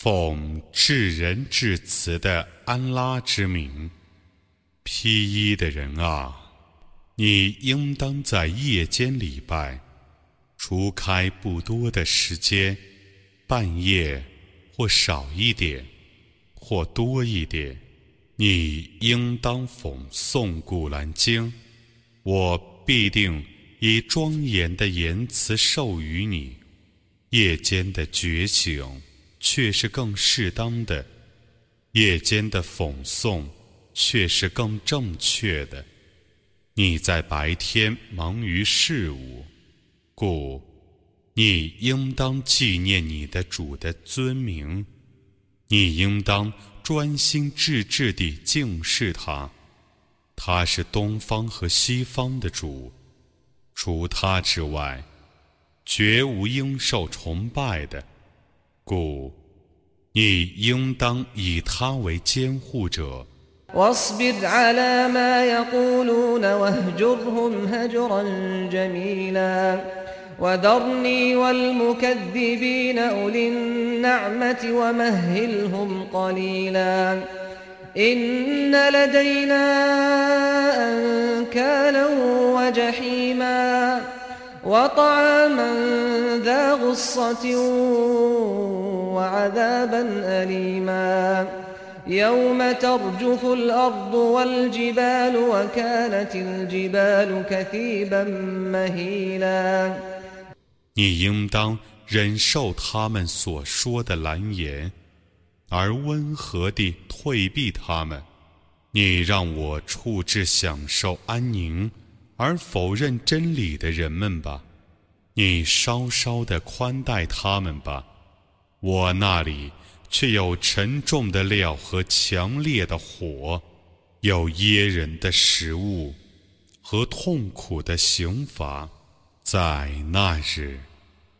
奉至仁至慈的安拉之名，披衣的人啊，你应当在夜间礼拜，除开不多的时间，半夜或少一点，或多一点，你应当讽诵古兰经，我必定以庄严的言辞授予你。夜间的觉醒。却是更适当的，夜间的讽诵却是更正确的。你在白天忙于事物，故你应当纪念你的主的尊名，你应当专心致志地敬视他。他是东方和西方的主，除他之外，绝无应受崇拜的。故你应当以他为监护者。واصبر على ما يقولون واهجرهم هجرا جميلا وذرني والمكذبين أولي النعمة ومهلهم قليلا إن لدينا أنكالا وجحيما وطعاما ذا غصة وعذابا أليما يوم ترجف الأرض والجبال وكانت الجبال كثيبا مهيلا 你应当忍受他们所说的蓝言，而温和地退避他们。你让我处置享受安宁。 而否认真理的人们吧，你稍稍的宽待他们吧，我那里却有沉重的料和强烈的火，有噎人的食物和痛苦的刑罚。在那日，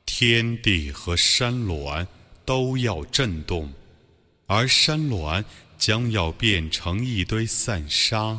天地和山峦都要震动，而山峦将要变成一堆散沙。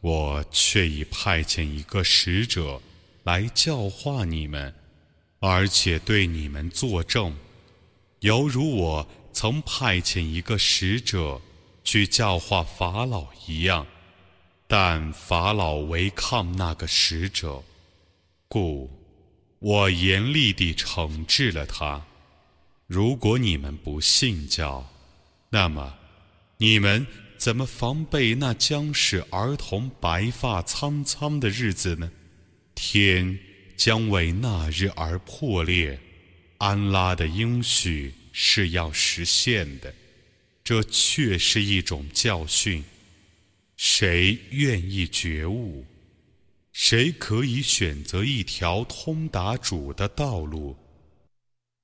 我却已派遣一个使者来教化你们，而且对你们作证，犹如我曾派遣一个使者去教化法老一样。但法老违抗那个使者，故我严厉地惩治了他。如果你们不信教，那么你们。怎么防备那将使儿童白发苍苍的日子呢？天将为那日而破裂，安拉的应许是要实现的，这却是一种教训。谁愿意觉悟？谁可以选择一条通达主的道路？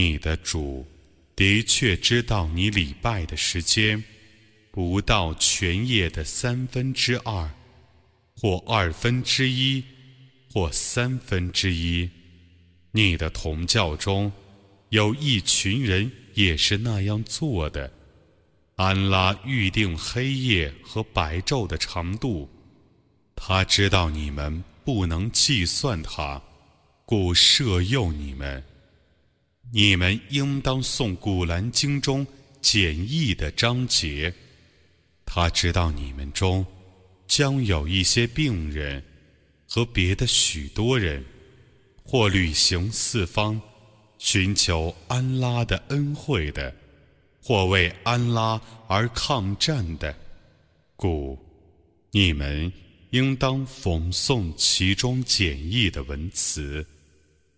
你的主的确知道你礼拜的时间不到全夜的三分之二，或二分之一，或三分之一。你的同教中有一群人也是那样做的。安拉预定黑夜和白昼的长度，他知道你们不能计算它，故赦诱你们。你们应当诵《古兰经》中简易的章节。他知道你们中将有一些病人和别的许多人，或旅行四方，寻求安拉的恩惠的，或为安拉而抗战的，故你们应当讽诵其中简易的文词。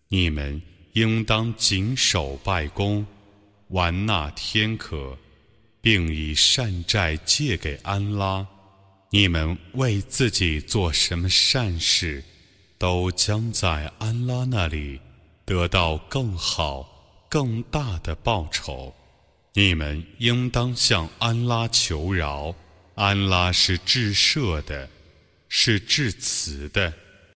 你们。应当谨守拜功，完纳天可，并以善债借给安拉。你们为自己做什么善事，都将在安拉那里得到更好、更大的报酬。你们应当向安拉求饶，安拉是至赦的，是至慈的。